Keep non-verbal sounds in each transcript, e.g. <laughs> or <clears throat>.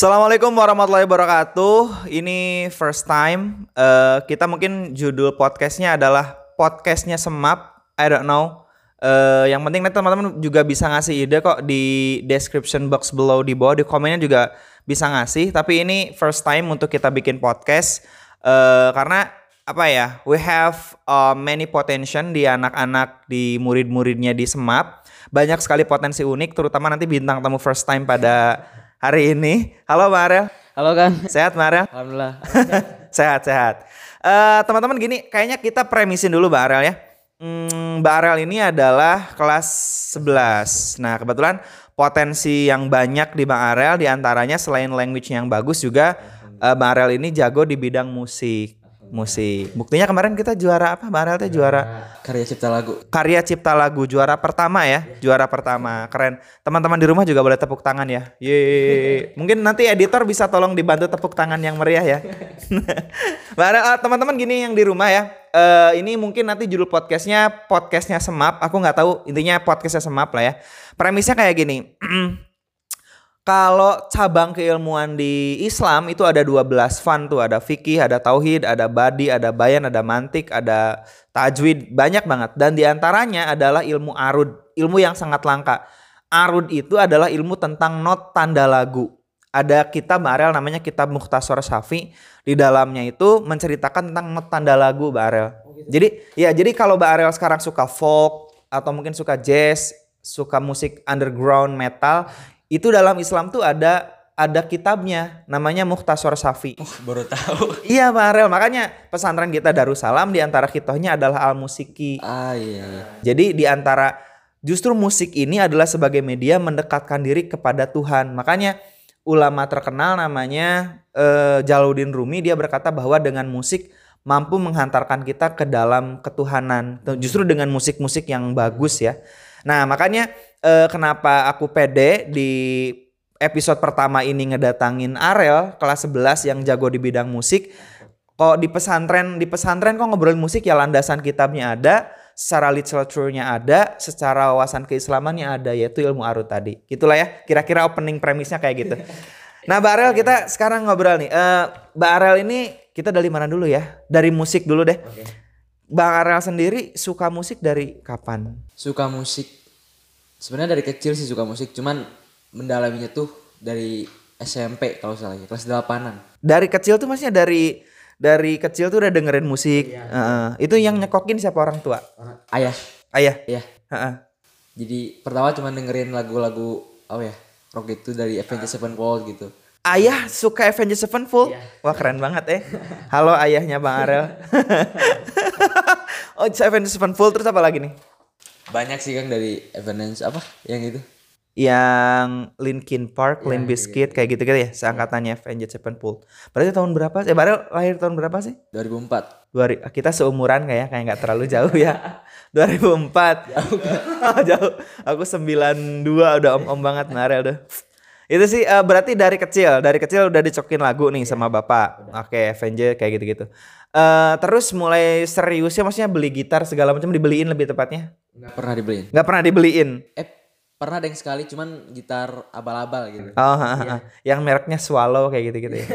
Assalamualaikum warahmatullahi wabarakatuh. Ini first time uh, kita mungkin judul podcastnya adalah podcastnya Semap. I don't know. Uh, yang penting nanti teman-teman juga bisa ngasih ide kok di description box below di bawah di komennya juga bisa ngasih. Tapi ini first time untuk kita bikin podcast uh, karena apa ya? We have uh, many potential di anak-anak di murid-muridnya di Semap. Banyak sekali potensi unik, terutama nanti bintang tamu first time pada hari ini. Halo Mbak Arel. Halo kan. Sehat Mbak Arel? Alhamdulillah. <laughs> sehat sehat. Uh, teman-teman gini, kayaknya kita premisin dulu Mbak Arel ya. Hmm, Mbak Arel ini adalah kelas 11. Nah kebetulan potensi yang banyak di Mbak Arel di antaranya selain language yang bagus juga uh, Mbak Arel ini jago di bidang musik musik. Buktinya kemarin kita juara apa? Mbak Arel teh juara karya cipta lagu. Karya cipta lagu juara pertama ya, juara pertama. Keren. Teman-teman di rumah juga boleh tepuk tangan ya. Ye. Mungkin nanti editor bisa tolong dibantu tepuk tangan yang meriah ya. <laughs> Mbak Arel, uh, teman-teman gini yang di rumah ya. Uh, ini mungkin nanti judul podcastnya podcastnya semap. Aku nggak tahu intinya podcastnya semap lah ya. Premisnya kayak gini. <clears throat> Kalau cabang keilmuan di Islam itu ada 12 fan tuh, ada fikih, ada tauhid, ada badi, ada bayan, ada mantik, ada tajwid, banyak banget. Dan di antaranya adalah ilmu arud, ilmu yang sangat langka. Arud itu adalah ilmu tentang not tanda lagu. Ada kitab Barel namanya kitab Mukhtasar Syafi. Di dalamnya itu menceritakan tentang not tanda lagu Barel. Oh, gitu. Jadi ya jadi kalau Barel sekarang suka folk atau mungkin suka jazz, suka musik underground metal, itu dalam Islam tuh ada ada kitabnya namanya Mukhtasar Safi. Oh, baru tahu. <laughs> Iya Pak Arel, makanya pesantren kita Darussalam di antara kitohnya adalah al-musiki. Ah iya, iya. Jadi di antara justru musik ini adalah sebagai media mendekatkan diri kepada Tuhan. Makanya ulama terkenal namanya uh, Jaludin Rumi dia berkata bahwa dengan musik mampu menghantarkan kita ke dalam ketuhanan. Justru dengan musik-musik yang bagus ya. Nah, makanya uh, kenapa aku pede di episode pertama ini ngedatangin Arel kelas 11 yang jago di bidang musik. Kok di pesantren di pesantren kok ngobrolin musik ya landasan kitabnya ada, secara literaturnya ada, secara wawasan keislamannya ada yaitu ilmu arut tadi. Gitulah ya. Kira-kira opening premisnya kayak gitu. <laughs> Nah, Mbak Arel kita sekarang ngobrol nih. Uh, Mbak Arel ini kita dari mana dulu ya? Dari musik dulu deh. Okay. Bang Arel sendiri suka musik dari kapan? Suka musik sebenarnya dari kecil sih suka musik cuman mendalaminya tuh dari SMP kalau salah ya kelas delapanan dari kecil tuh maksudnya dari dari kecil tuh udah dengerin musik iya, uh, itu yang nyekokin siapa orang tua ayah ayah iya uh-uh. jadi pertama cuma dengerin lagu-lagu apa ya rock itu dari Avenged Sevenfold gitu Ayah suka Avenged Sevenfold? Iya. Wah keren banget eh. Halo ayahnya Bang Arel. <laughs> <laughs> oh Avenged Sevenfold terus apa lagi nih? Banyak sih Kang dari Evanescence apa yang itu? Yang Linkin Park, ya, Limp Bizkit kayak gitu gitu ya, seangkatannya Avenged Sevenfold. Berarti tahun berapa? Eh baru lahir tahun berapa sih? 2004. Dua, kita seumuran kayak kayak nggak terlalu jauh ya. 2004. <laughs> Jauh. <laughs> jauh. Aku 92 udah om-om banget Narel tuh. Itu sih uh, berarti dari kecil, dari kecil udah dicokin lagu nih sama bapak. Oke, okay, Avenger kayak gitu-gitu. Uh, terus mulai seriusnya maksudnya beli gitar segala macam dibeliin lebih tepatnya? Gak pernah dibeliin. Gak pernah dibeliin. Eh pernah ada yang sekali cuman gitar abal-abal gitu. Oh, iya. yang mereknya Swallow kayak gitu-gitu ya.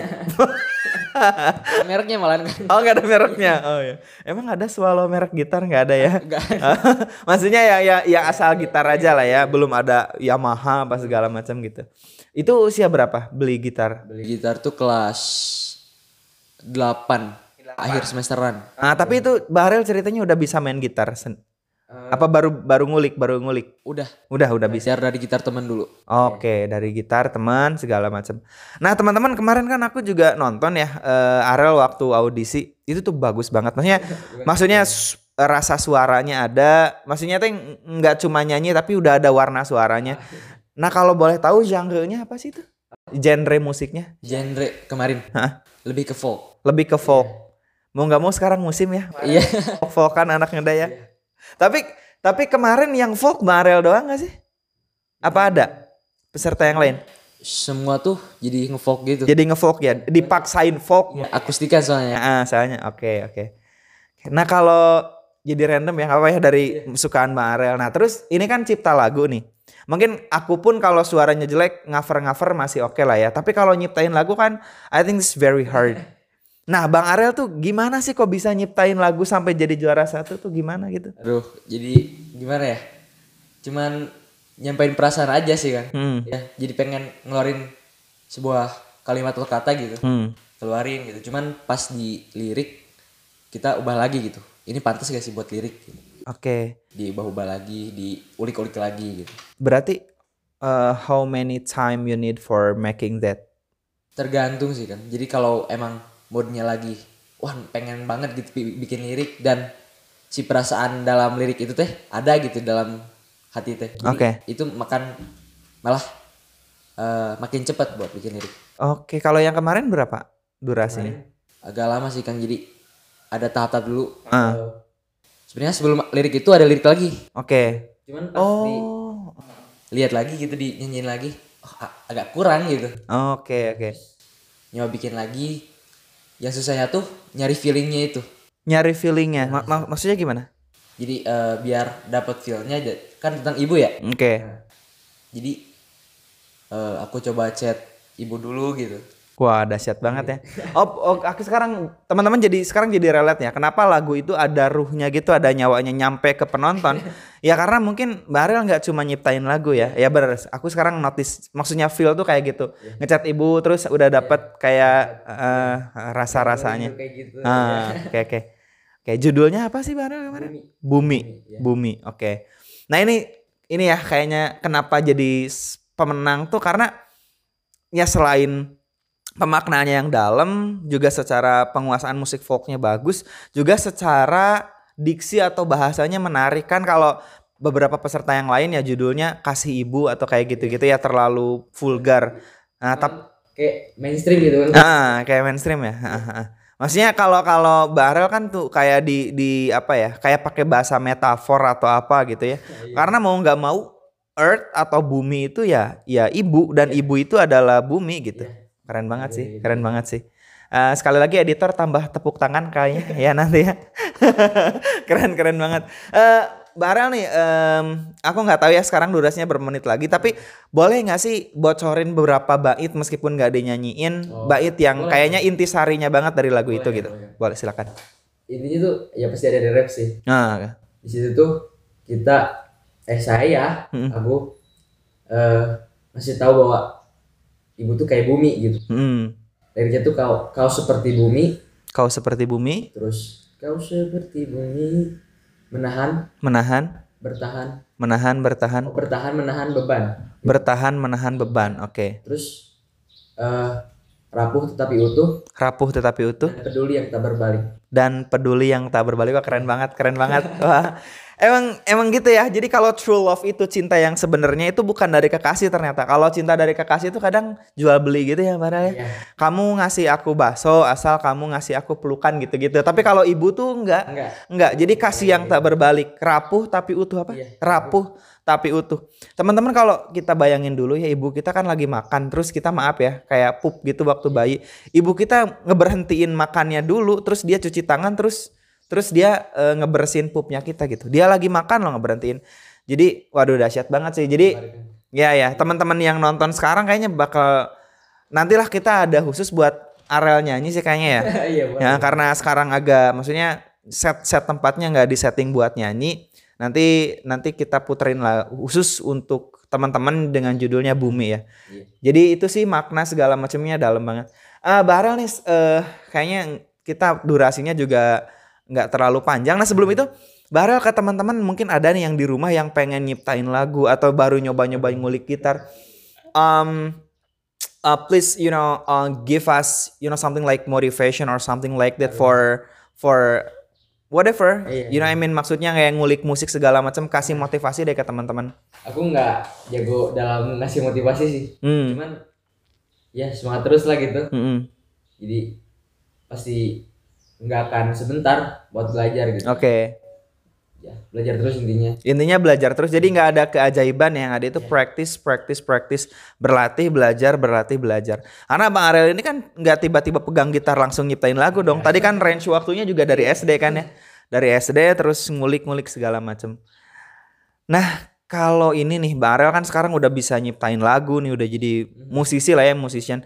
mereknya malah kan. Oh nggak ada mereknya. Oh ya. Emang ada Swallow merek gitar nggak ada ya? Gak <laughs> Maksudnya ya ya yang asal gitar aja lah ya, belum ada Yamaha apa segala macam gitu. Itu usia berapa beli gitar? Beli gitar tuh kelas 8, 8. akhir semesteran. Nah, tapi itu Bahrel ceritanya udah bisa main gitar. Uh, apa baru baru ngulik, baru ngulik? Udah. Udah, udah bisa. dari gitar teman dulu. Oke, okay, ya. dari gitar teman segala macam. Nah, teman-teman kemarin kan aku juga nonton ya uh, Arel waktu audisi. Itu tuh bagus banget. Maksudnya <laughs> maksudnya rasa suaranya ada, maksudnya tuh nggak cuma nyanyi tapi udah ada warna suaranya. Nah kalau boleh tahu genre-nya apa sih itu? Genre musiknya? Genre kemarin? Hah? Lebih ke folk. Lebih ke folk. Yeah. Mau nggak mau sekarang musim ya? Iya. folk kan anaknya daya. Yeah. Tapi tapi kemarin yang folk Marel doang gak sih? Apa ada peserta yang lain? Semua tuh jadi ngefolk gitu. Jadi ngefolk ya, dipaksain folk. Ya, akustika soalnya. Ah, soalnya. Oke, okay, oke. Okay. Nah, kalau jadi random ya apa ya dari sukaan Bang Arel. Nah terus ini kan cipta lagu nih. Mungkin aku pun kalau suaranya jelek cover-cover masih oke lah ya. Tapi kalau nyiptain lagu kan I think it's very hard. Nah Bang Arel tuh gimana sih kok bisa nyiptain lagu sampai jadi juara satu tuh gimana gitu? Aduh, jadi gimana ya? Cuman nyampein perasaan aja sih kan. Hmm. Ya, jadi pengen ngeluarin sebuah kalimat atau kata gitu. Hmm. Keluarin gitu. Cuman pas di lirik kita ubah lagi gitu. Ini pantas gak sih buat lirik? Gitu. Oke. Diubah-ubah lagi, diulik-ulik lagi gitu. Berarti uh, how many time you need for making that? Tergantung sih kan. Jadi kalau emang moodnya lagi, wah pengen banget gitu bi- bikin lirik dan si perasaan dalam lirik itu teh ada gitu dalam hati teh. Oke. Itu makan malah eh, makin cepat buat bikin lirik. Oke, kalau yang kemarin berapa durasinya? Agak lama sih Kang. Jadi ada tahap-tahap dulu. Eh, Sebenarnya sebelum lirik itu ada lirik lagi. Oke. Cuman pas di Oh. lihat lagi gitu dinyanyiin lagi, oh, agak kurang gitu. Oke, oke. Nyoba bikin lagi. Yang susahnya tuh nyari feelingnya itu. Nyari feelingnya. Ma- ma- maksudnya gimana? Jadi eh, biar dapat feelnya kan tentang ibu ya. Oke. Jadi eh, aku coba chat ibu dulu gitu. Wah, dahsyat banget ya. Oh, oh, aku sekarang teman-teman jadi sekarang jadi relate ya. Kenapa lagu itu ada ruhnya gitu, ada nyawanya nyampe ke penonton? ya karena mungkin Mbak Ariel nggak cuma nyiptain lagu ya. Ya bener. Aku sekarang notice maksudnya feel tuh kayak gitu. Ngechat ibu terus udah dapet kayak eh, rasa-rasanya. Kayak gitu. Ah, oke oke. Oke, judulnya apa sih Mbak Ariel kemarin? Bumi. Bumi. Oke. Nah, ini ini ya kayaknya kenapa jadi pemenang tuh karena ya selain pemaknaannya yang dalam, juga secara penguasaan musik folknya bagus, juga secara diksi atau bahasanya menarik kan kalau beberapa peserta yang lain ya judulnya kasih ibu atau kayak gitu-gitu ya terlalu vulgar. Nah, tapi Kayak mainstream gitu kan. Ah, kayak mainstream ya. Ah, ah, ah. Maksudnya kalau kalau Barel kan tuh kayak di di apa ya? Kayak pakai bahasa metafor atau apa gitu ya. Karena mau nggak mau earth atau bumi itu ya ya ibu dan ibu itu adalah bumi gitu. Keren banget sih, keren banget sih. Eh, sekali lagi editor tambah tepuk tangan kayaknya <laughs> ya nanti ya. <laughs> keren keren banget. Eh Barel nih, em, aku nggak tahu ya sekarang durasinya bermenit lagi, tapi boleh nggak sih bocorin beberapa bait meskipun nggak dinyanyiin bait yang kayaknya intisarinya banget dari lagu itu gitu. Boleh silakan. Intinya tuh ya pasti ada di rap sih. Nah, Di situ tuh kita eh saya aku eh masih tahu bahwa ibu tuh kayak bumi gitu. hmm, Liriknya tuh kau kau seperti bumi, kau seperti bumi. Terus kau seperti bumi. Menahan, menahan, bertahan, menahan, bertahan, oh, bertahan menahan beban. bertahan, menahan beban. Oke, Terus eh rapuh tetapi utuh. Rapuh tetapi utuh. dan peduli yang tak berbalik. dan peduli yang tak berbalik. Wah keren banget keren banget. <laughs> Wah emang emang gitu ya. Jadi kalau true love itu cinta yang sebenarnya itu bukan dari kekasih ternyata. Kalau cinta dari kekasih itu kadang jual beli gitu ya Mbak. Iya. kamu ngasih aku bakso asal kamu ngasih aku pelukan gitu-gitu. Tapi kalau ibu tuh enggak. Enggak. enggak. Jadi kasih yang tak berbalik. Rapuh tapi utuh apa? Iya, rapuh tapi utuh. Teman-teman kalau kita bayangin dulu ya ibu kita kan lagi makan. Terus kita maaf ya kayak pup gitu waktu bayi. Ibu kita ngeberhentiin makannya dulu terus dia cuci tangan terus terus dia eh, ngebersihin pupnya kita gitu. Dia lagi makan loh ngeberhentiin. Jadi waduh dahsyat banget sih. Jadi ya ya teman-teman yang nonton sekarang kayaknya bakal nantilah kita ada khusus buat Arel nyanyi sih kayaknya ya. <laughs> Iya, ya karena sekarang agak maksudnya set set tempatnya nggak di setting buat nyanyi. Nanti nanti kita puterin lah khusus untuk teman-teman dengan judulnya Bumi ya. Iya. jadi itu sih makna segala macamnya dalam banget. Ah Barel nih eh, kayaknya kita durasinya juga nggak terlalu panjang nah sebelum itu Barel ke teman-teman mungkin ada nih yang di rumah yang pengen nyiptain lagu atau baru nyoba-nyoba ngulik gitar um uh, please you know uh, give us you know something like motivation or something like that for for whatever Iya, you know what I mean maksudnya kayak ngulik musik segala macam kasih motivasi deh ke teman-teman Aku nggak jago dalam ngasih motivasi sih. hmm. Cuman ya semangat terus lah gitu. Mm-mm. Jadi pasti nggak akan sebentar buat belajar gitu. oke. Ya, belajar terus intinya. intinya belajar terus. Jadi nggak ada keajaiban yang ada itu practice practice practice. Berlatih belajar berlatih belajar. Karena bang Ariel ini kan nggak tiba-tiba pegang gitar langsung nyiptain lagu dong. Tadi kan range waktunya juga dari SD kan ya. Dari SD terus ngulik-ngulik segala macem. Nah, kalau ini nih Bang Arel kan sekarang udah bisa nyiptain lagu nih, udah jadi musisi lah ya, musician.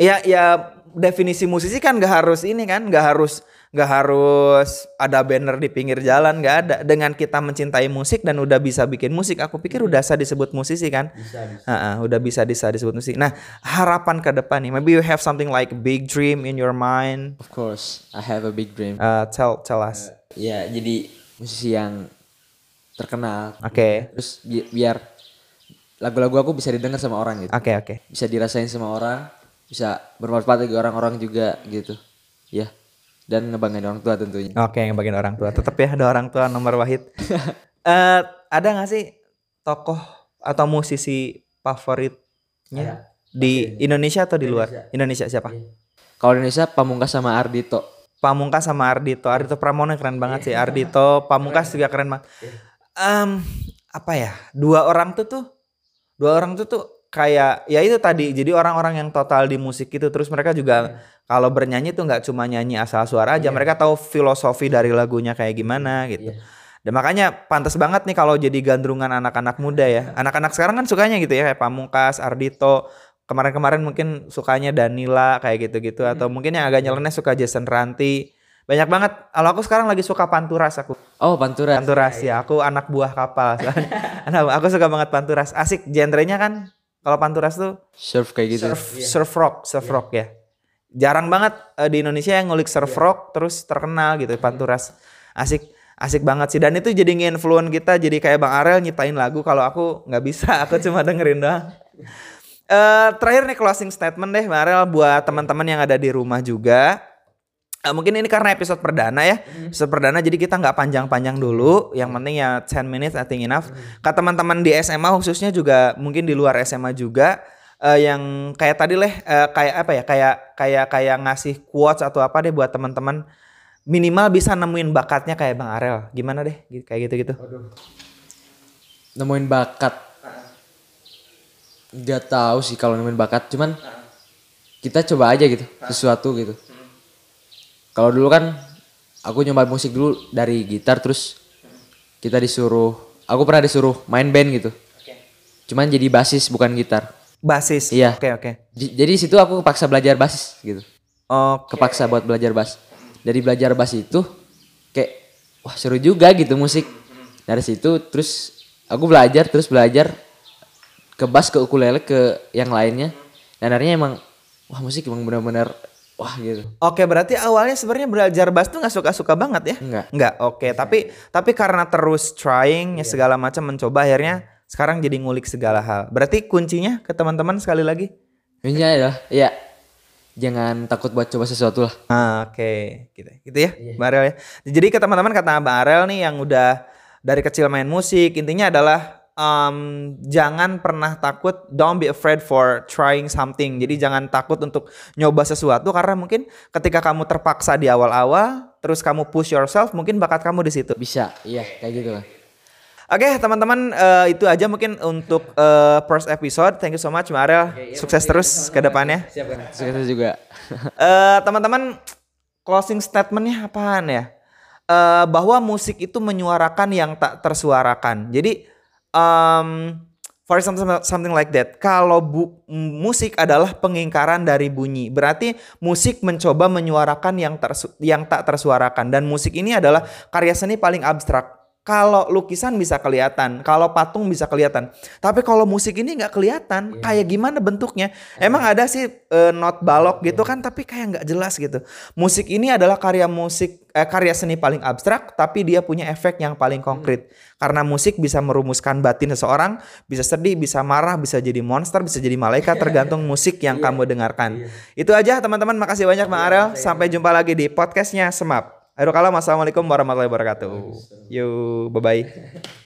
ya ya definisi musisi kan gak harus ini kan, gak harus gak harus ada banner di pinggir jalan, gak ada. Dengan kita mencintai musik dan udah bisa bikin musik, aku pikir udah bisa disebut musisi kan. Bisa, bisa. Ha-ha, udah bisa bisa disebut musik. Nah, harapan ke depan nih, maybe you have something like big dream in your mind. Of course, I have a big dream. Uh, tell tell us. Ya, jadi musisi yang terkenal. Oke. Terus bi- biar lagu-lagu aku bisa didengar sama orang gitu. Oke oke. Bisa dirasain sama orang, bisa bermanfaat bagi orang-orang juga gitu. Ya. Dan ngebanggain orang tua tentunya. Oke, yang bagian orang tua. Tetap ya ada orang tua nomor wahid. <laughs> Eh, ada nggak sih tokoh atau musisi favoritnya di Indonesia atau di luar? Indonesia siapa? Kalau di Indonesia Pamungkas sama Ardito. Pamungkas sama Ardito. Ardito Pramono keren banget sih. Ardito Pamungkas juga keren banget. Em, apa ya? Dua orang tuh tuh dua orang tuh tuh kayak ya itu tadi. Jadi orang-orang yang total di musik itu terus mereka juga kalau bernyanyi tuh nggak cuma nyanyi asal suara aja. Mereka tahu filosofi dari lagunya kayak gimana gitu. Dan makanya pantas banget nih kalau jadi gandrungan anak-anak muda ya. Anak-anak sekarang kan sukanya gitu ya kayak Pamungkas, Ardito. Kemarin-kemarin mungkin sukanya Danila kayak gitu-gitu atau mungkin yang agak nyeleneh suka Jason Ranti. Banyak banget. Kalau aku sekarang lagi suka Panturas aku. Oh, Pantura. Panturas ya, aku anak buah kapal. <laughs> Aku suka banget Panturas. Asik genrenya kan. Kalau Panturas tuh Surf kayak gitu. surf, surf rock, surf rock ya. Jarang banget eh, di Indonesia yang ngulik surf rock terus terkenal gitu Panturas. Asik asik banget sih dan itu jadi nge-influence kita jadi kayak Bang Arel nyiptain lagu kalau aku nggak bisa aku cuma dengerin doang. Eh terakhir nih closing statement deh Bang Arel buat teman-teman yang ada di rumah juga. Eh, mungkin ini karena episode perdana ya. Episode perdana jadi kita nggak panjang-panjang dulu. Yang penting ya 10 minutes I think enough. Ke teman-teman di SMA khususnya juga mungkin di luar SMA juga eh, yang kayak tadi leh eh, kayak apa ya? Kayak kayak kayak ngasih quotes atau apa deh buat teman-teman minimal bisa nemuin bakatnya kayak Bang Arel. Gimana deh? Kayak gitu-gitu. Nemuin bakat. Gak tahu sih kalau nemuin bakat, cuman kita coba aja gitu, sesuatu gitu. Kalau dulu kan aku nyoba musik dulu dari gitar terus kita disuruh, aku pernah disuruh main band gitu. Cuman jadi basis bukan gitar. Basis. Iya. Oke, oke. J- Jadi situ aku kepaksa belajar basis gitu. Oke. Kepaksa buat belajar bass. Dari belajar bass itu kayak wah seru juga gitu musik. Dari situ terus aku belajar terus belajar ke bass ke ukulele ke yang lainnya. Dan akhirnya emang wah musik emang benar-benar wah gitu. Oke, berarti awalnya sebenarnya belajar bass tuh nggak suka-suka banget ya? Enggak. Enggak. Oke, tapi tapi karena terus trying ya segala macam mencoba akhirnya sekarang jadi ngulik segala hal. Berarti kuncinya ke teman-teman sekali lagi. Adalah ya jangan takut buat coba sesuatu lah. Ah, Oke, gitu, gitu ya, Mbak Arel ya. Jadi ke teman-teman kata Mbak Arel nih yang udah dari kecil main musik, intinya adalah um, jangan pernah takut, don't be afraid for trying something. Jadi jangan takut untuk nyoba sesuatu karena mungkin ketika kamu terpaksa di awal-awal, terus kamu push yourself, mungkin bakat kamu di situ. Bisa, iya kayak gitu lah. Oke teman-teman eh, itu aja mungkin untuk eh, first episode. Thank you so much Mbak Arel. Sukses terus ke depannya. Sukses juga. <laughs> Eh, teman-teman closing statementnya apaan ya? Eh, bahwa musik itu menyuarakan yang tak tersuarakan. Jadi um, for example something like that. Kalau bu- musik adalah pengingkaran dari bunyi, berarti musik mencoba menyuarakan yang tersu- yang tak tersuarakan dan musik ini adalah karya seni paling abstrak. Kalau lukisan bisa kelihatan, kalau patung bisa kelihatan. Tapi kalau musik ini nggak kelihatan, kayak gimana bentuknya? Emang ada sih eh, not balok gitu kan, tapi kayak nggak jelas gitu. Musik ini adalah karya musik, eh, karya seni paling abstrak, tapi dia punya efek yang paling konkret. Karena musik bisa merumuskan batin seseorang, bisa sedih, bisa marah, bisa jadi monster, bisa jadi malaikat, <laughs> tergantung musik yang kamu dengarkan. Itu aja teman-teman, makasih banyak Bang Arel. Sampai jumpa lagi di podcastnya Semap. Akhirul kalam, Assalamualaikum warahmatullahi wabarakatuh. Yuk, bye-bye.